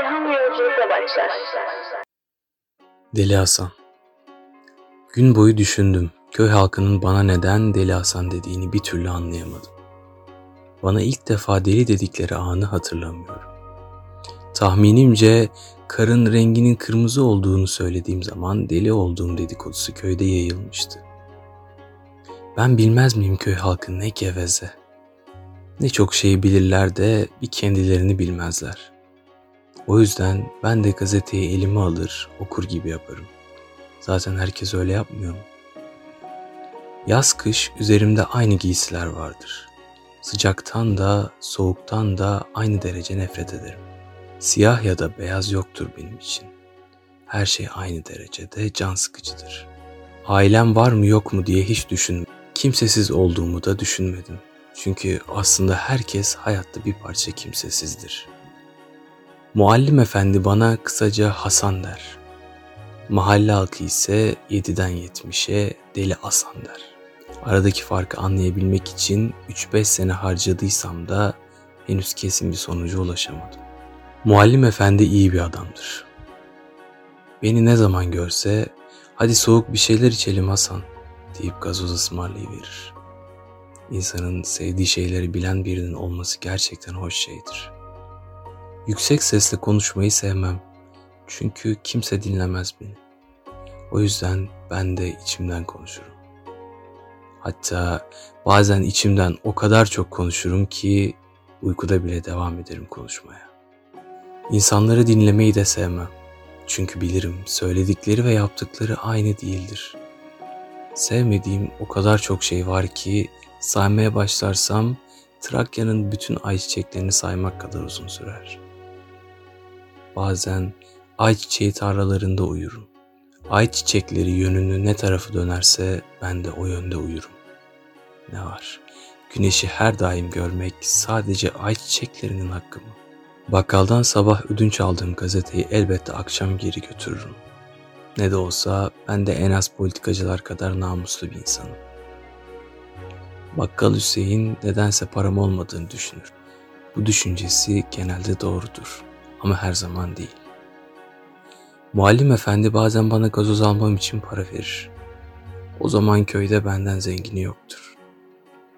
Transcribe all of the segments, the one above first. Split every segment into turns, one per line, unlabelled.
ilham yolculuğuna başlar.
Deli Hasan Gün boyu düşündüm. Köy halkının bana neden Deli Hasan dediğini bir türlü anlayamadım. Bana ilk defa deli dedikleri anı hatırlamıyorum. Tahminimce karın renginin kırmızı olduğunu söylediğim zaman deli olduğum dedikodusu köyde yayılmıştı. Ben bilmez miyim köy halkı ne geveze. Ne çok şey bilirler de bir kendilerini bilmezler. O yüzden ben de gazeteyi elime alır, okur gibi yaparım. Zaten herkes öyle yapmıyor mu? Yaz kış üzerimde aynı giysiler vardır. Sıcaktan da soğuktan da aynı derece nefret ederim. Siyah ya da beyaz yoktur benim için. Her şey aynı derecede can sıkıcıdır. Ailem var mı yok mu diye hiç düşünmedim. Kimsesiz olduğumu da düşünmedim. Çünkü aslında herkes hayatta bir parça kimsesizdir. Muallim efendi bana kısaca Hasan der. Mahalle halkı ise 7'den 70'e Deli Hasan der. Aradaki farkı anlayabilmek için 3-5 sene harcadıysam da henüz kesin bir sonuca ulaşamadım. Muallim efendi iyi bir adamdır. Beni ne zaman görse hadi soğuk bir şeyler içelim Hasan deyip gazoz ısmarlayıverir. İnsanın sevdiği şeyleri bilen birinin olması gerçekten hoş şeydir. Yüksek sesle konuşmayı sevmem. Çünkü kimse dinlemez beni. O yüzden ben de içimden konuşurum. Hatta bazen içimden o kadar çok konuşurum ki uykuda bile devam ederim konuşmaya. İnsanları dinlemeyi de sevmem. Çünkü bilirim söyledikleri ve yaptıkları aynı değildir. Sevmediğim o kadar çok şey var ki saymaya başlarsam Trakya'nın bütün ayçiçeklerini saymak kadar uzun sürer. Bazen ayçiçeği tarlalarında uyurum. Ayçiçekleri yönünü ne tarafı dönerse ben de o yönde uyurum. Ne var? Güneşi her daim görmek sadece ayçiçeklerinin hakkı mı? Bakkaldan sabah ödünç aldığım gazeteyi elbette akşam geri götürürüm. Ne de olsa ben de en az politikacılar kadar namuslu bir insanım. Bakkal Hüseyin nedense param olmadığını düşünür. Bu düşüncesi genelde doğrudur ama her zaman değil. Muallim efendi bazen bana gazoz almam için para verir. O zaman köyde benden zengini yoktur.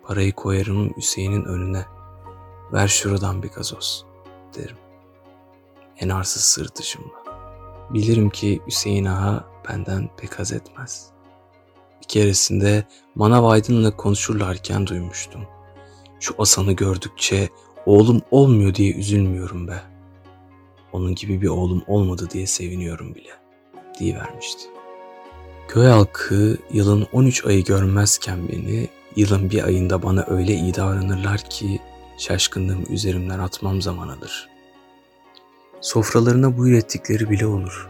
Parayı koyarım Hüseyin'in önüne. Ver şuradan bir gazoz derim. En arsız sırtışımla. Bilirim ki Hüseyin Ağa benden pek haz etmez. Bir keresinde Manav Aydın'la konuşurlarken duymuştum. Şu Asan'ı gördükçe oğlum olmuyor diye üzülmüyorum be. Onun gibi bir oğlum olmadı diye seviniyorum bile diye vermişti. Köy halkı yılın 13 ayı görmezken beni yılın bir ayında bana öyle iyi davranırlar ki şaşkınlığım üzerimden atmam zaman alır. Sofralarına buyur ettikleri bile olur.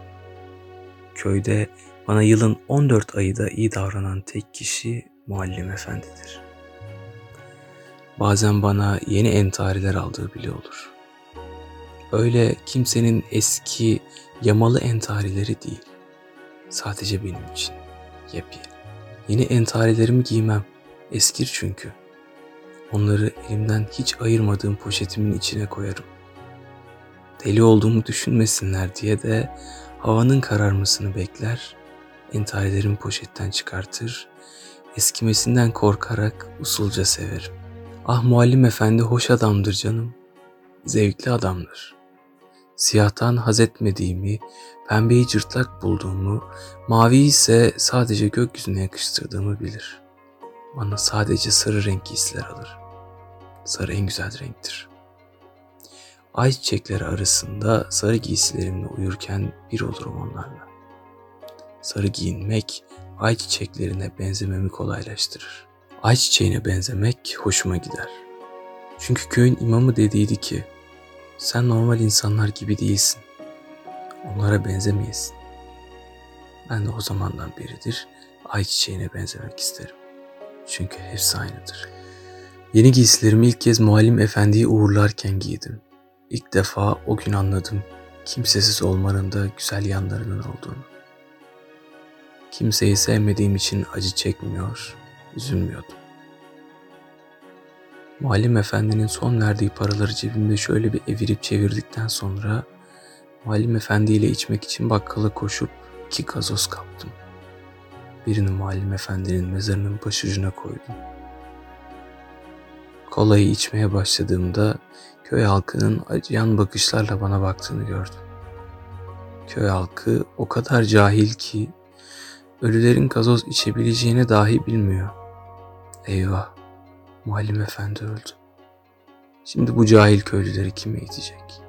Köyde bana yılın 14 ayı da iyi davranan tek kişi muallim efendidir. Bazen bana yeni entariler aldığı bile olur. Öyle kimsenin eski yamalı entarileri değil. Sadece benim için. Yepyeni. Yeni entarilerimi giymem. Eskir çünkü. Onları elimden hiç ayırmadığım poşetimin içine koyarım. Deli olduğumu düşünmesinler diye de havanın kararmasını bekler, entarilerimi poşetten çıkartır, eskimesinden korkarak usulca severim. Ah muallim efendi hoş adamdır canım, zevkli adamdır. Siyahtan haz etmediğimi, pembeyi cırtlak bulduğumu, mavi ise sadece gökyüzüne yakıştırdığımı bilir. Bana sadece sarı renk giysiler alır. Sarı en güzel renktir. Ay çiçekleri arasında sarı giysilerimle uyurken bir olurum onlarla. Sarı giyinmek ay çiçeklerine benzememi kolaylaştırır. Ay çiçeğine benzemek hoşuma gider. Çünkü köyün imamı dediydi ki sen normal insanlar gibi değilsin. Onlara benzemeyesin. Ben de o zamandan beridir ay çiçeğine benzemek isterim. Çünkü hepsi aynıdır. Yeni giysilerimi ilk kez muallim efendiyi uğurlarken giydim. İlk defa o gün anladım kimsesiz olmanın da güzel yanlarının olduğunu. Kimseyi sevmediğim için acı çekmiyor, üzülmüyordum. Muallim efendinin son verdiği paraları cebimde şöyle bir evirip çevirdikten sonra Muallim Efendi ile içmek için bakkala koşup iki gazoz kaptım. Birini Muallim Efendi'nin mezarının başucuna koydum. Kolayı içmeye başladığımda köy halkının acıyan bakışlarla bana baktığını gördüm. Köy halkı o kadar cahil ki ölülerin gazoz içebileceğini dahi bilmiyor. Eyvah, Muallim Efendi öldü. Şimdi bu cahil köylüleri kim eğitecek?